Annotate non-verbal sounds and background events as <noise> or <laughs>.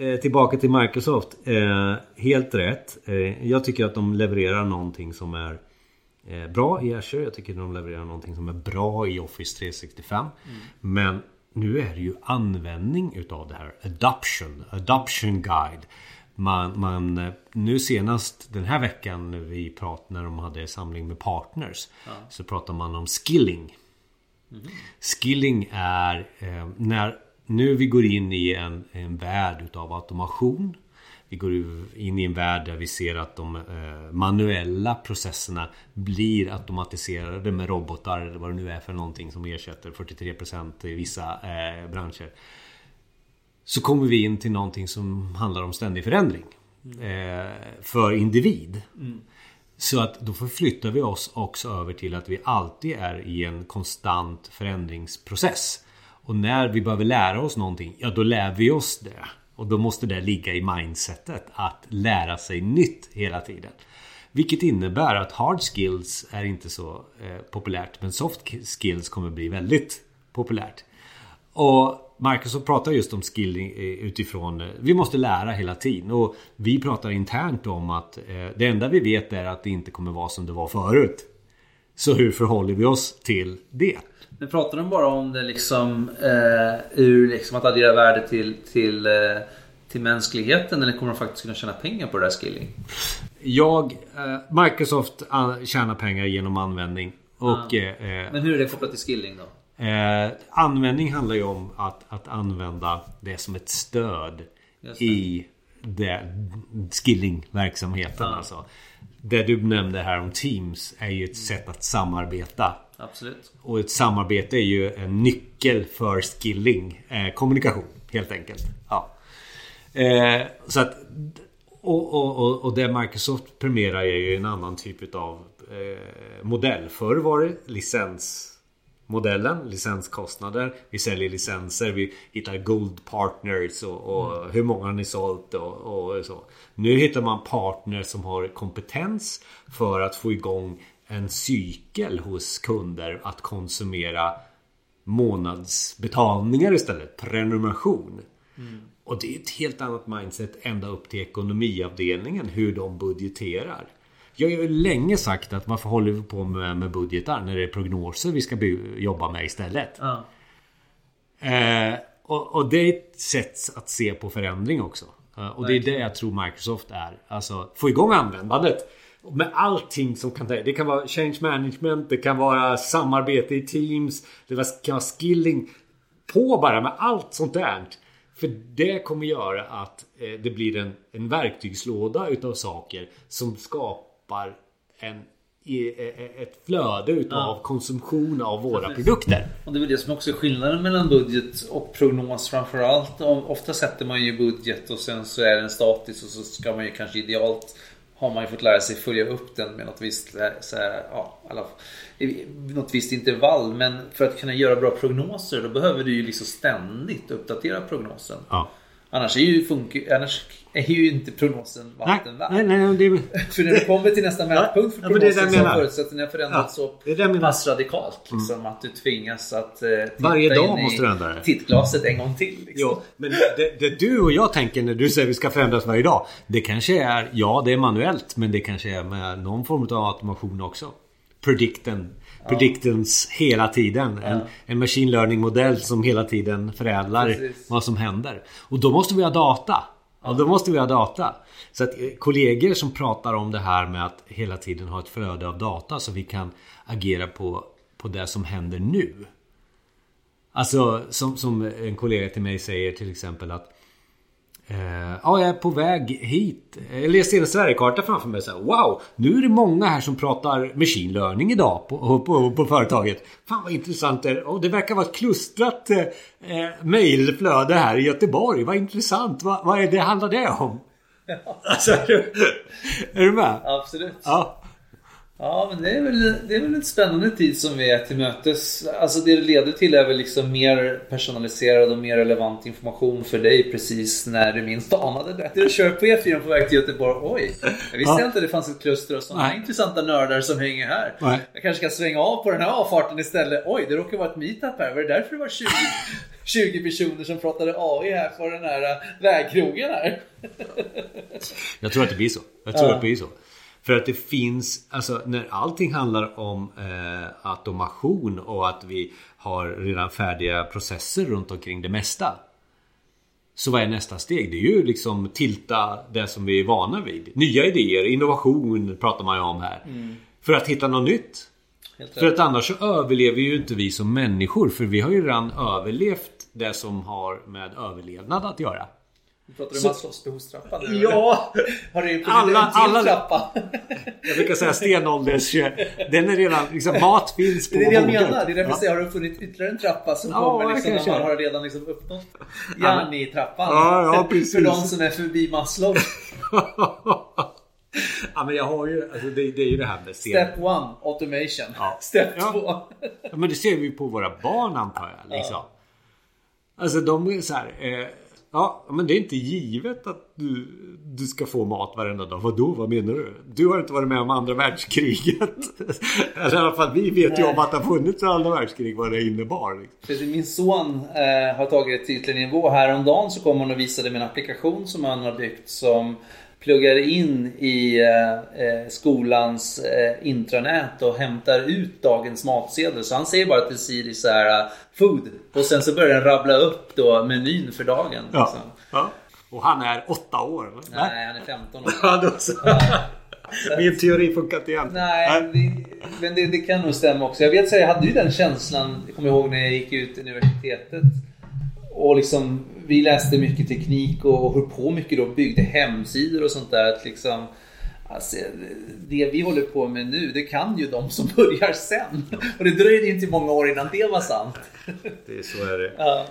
Eh, tillbaka till Microsoft. Eh, helt rätt. Eh, jag tycker att de levererar någonting som är bra i Azure. Jag tycker att de levererar någonting som är bra i Office 365. Mm. Men nu är det ju användning utav det här. Adoption. Adoption guide. Man, man, nu senast den här veckan när vi pratade när de hade samling med partners. Ja. Så pratar man om skilling. Mm. Skilling är eh, när nu vi går in i en, en värld utav automation. Vi går in i en värld där vi ser att de eh, manuella processerna blir automatiserade med robotar eller vad det nu är för någonting som ersätter 43% i vissa eh, branscher. Så kommer vi in till någonting som handlar om ständig förändring. Eh, för individ. Mm. Så att då förflyttar vi oss också över till att vi alltid är i en konstant förändringsprocess. Och när vi behöver lära oss någonting, ja då lär vi oss det. Och då måste det ligga i mindsetet att lära sig nytt hela tiden. Vilket innebär att hard skills är inte så eh, populärt men soft skills kommer bli väldigt populärt. Och Microsoft pratar just om skilling eh, utifrån eh, Vi måste lära hela tiden och vi pratar internt om att eh, det enda vi vet är att det inte kommer vara som det var förut. Så hur förhåller vi oss till det? Men pratar de bara om det liksom eh, ur liksom att addera värde till, till, eh, till mänskligheten eller kommer de faktiskt kunna tjäna pengar på det här skilling? Jag, eh, Microsoft tjänar pengar genom användning. Och, ah. Men hur är det kopplat till skilling då? Eh, användning handlar ju om att, att använda det som ett stöd i skillingverksamheten. Ja. Alltså. Det du nämnde här om Teams är ju ett sätt att samarbeta. Absolut. Och ett samarbete är ju en nyckel för skilling. Eh, kommunikation helt enkelt. Ja. Eh, så att och, och, och, det Microsoft premierar är ju en annan typ av eh, modell. Förr var det licens modellen, licenskostnader. Vi säljer licenser, vi hittar Gold Partners och, och mm. hur många ni sålt och, och, så. Nu hittar man partners som har kompetens för att få igång en cykel hos kunder att konsumera månadsbetalningar istället. Prenumeration. Mm. Och det är ett helt annat mindset ända upp till ekonomiavdelningen hur de budgeterar. Jag har ju länge sagt att varför håller vi på med, med budgetar när det är prognoser vi ska jobba med istället? Ja. Eh, och, och, det är ett sätt att se på förändring också. Eh, och det är det jag tror Microsoft är. Alltså få igång användandet. Med allting som kan Det kan vara change management, det kan vara samarbete i teams, det kan vara skilling. På bara med allt sånt där. För det kommer göra att eh, det blir en, en verktygslåda utav saker som skapar skapar en ett flöde utav ja. konsumtion av våra produkter. Och det är väl det som också är skillnaden mellan budget och prognos framförallt. Ofta sätter man ju budget och sen så är den statisk och så ska man ju kanske idealt har man ju fått lära sig följa upp den med något visst, så här, ja, alla, något visst intervall. Men för att kunna göra bra prognoser då behöver du ju liksom ständigt uppdatera prognosen. Ja. Annars är ju, annars är ju inte prognosen vatten. Nej, nej, nej, det... <laughs> för när du kommer till nästa mätpunkt för prognosen så har förutsättningarna förändrats ja, så pass radikalt. Liksom, mm. Att du tvingas att eh, Varje dag måste du ändra det. tittglaset en gång till. Liksom. Jo, men det, det, du och jag tänker när du säger att vi ska förändras varje dag. Det kanske är, ja det är manuellt men det kanske är med någon form av automation också. Predicten predictance hela tiden. En, en machine learning modell som hela tiden förädlar Precis. vad som händer. Och då måste vi ha data. Och då måste vi ha data. Så att eh, kollegor som pratar om det här med att hela tiden ha ett flöde av data så vi kan agera på, på det som händer nu. Alltså som, som en kollega till mig säger till exempel att ja, jag är på väg hit. Jag läste en Sverigekarta framför mig. Så här, wow! Nu är det många här som pratar machine learning idag på, på, på företaget. Fan vad intressant det är. Och det verkar vara ett klustrat eh, eh mejlflöde här i Göteborg. Vad intressant. Va, vad är det handlar det om? Ja. <laughs> Alltså, är, du, är du med? Absolut. Ja. Ja, men det är, väl, det är väl en spännande tid som vi är till mötes. Alltså det det leder till är väl liksom mer personaliserad och mer relevant information för dig precis när du minst anade det. Du kör på E4 på väg till Göteborg. Oj, jag visste ja. inte att det fanns ett kluster av sådana intressanta nördar som hänger här. Nej. Jag kanske ska svänga av på den här avfarten istället. Oj, det råkar vara ett meetup här. Var det därför det var 20, 20 <laughs> personer som pratade AI här på den här äh, vägkrogen här. Jag tror att det blir så. Jag tror ja. att det blir så. För att det finns, alltså när allting handlar om eh, automation och att vi har redan färdiga processer runt omkring det mesta. Så vad är nästa steg? Det är ju liksom tilta det som vi är vana vid. Nya idéer, innovation pratar man ju om här. Mm. För att hitta något nytt. För att annars så överlever ju inte vi som människor. För vi har ju redan överlevt det som har med överlevnad att göra. Pratar du om Maslows behovstrappa nu? Ja! <laughs> Har du alla, en till alla, trappa? Jag brukar säga stenålders... Den är redan... Liksom, mat finns på bordet. Det är det jag menar. Det är därför jag säger, har du funnit ytterligare en trappa som ja, kommer liksom, när man har redan liksom uppnått Janni-trappan? Ja, ja, precis. För de som är förbi Maslow. <laughs> ja men jag har ju, alltså det, det är ju det här med sten. Step one, automation. Ja. <laughs> Step ja. två. ja, men det ser vi på våra barn antar jag. Liksom. Ja. Alltså de är så här. Eh, Ja, men det är inte givet att du, du ska få mat varenda dag. Vadå, vad menar du? Du har inte varit med om andra världskriget. <laughs> Eller i alla fall vi vet Nej. ju om att det har funnits andra världskrig, vad det innebar. Liksom. Min son eh, har tagit det till ytterligare nivå. Häromdagen så kom han och visade mig en applikation som han har byggt som pluggar in i eh, eh, skolans eh, intranät och hämtar ut dagens matsedel. Så han säger bara till Siri så här uh, Food och sen så börjar den rabbla upp då menyn för dagen. Ja. Liksom. ja. Och han är åtta år? Eller? Nej, han är 15 år. <laughs> ja. Min teori funkar inte igen. Nej, det, men det, det, kan nog stämma också. Jag vet så jag hade ju den känslan, jag kommer ihåg när jag gick ut universitetet. Och liksom vi läste mycket teknik och höll på mycket då, byggde hemsidor och sånt där. Att liksom, alltså, det vi håller på med nu, det kan ju de som <laughs> börjar sen. Och det dröjde inte många år innan det var sant. Det är så är det. Ja.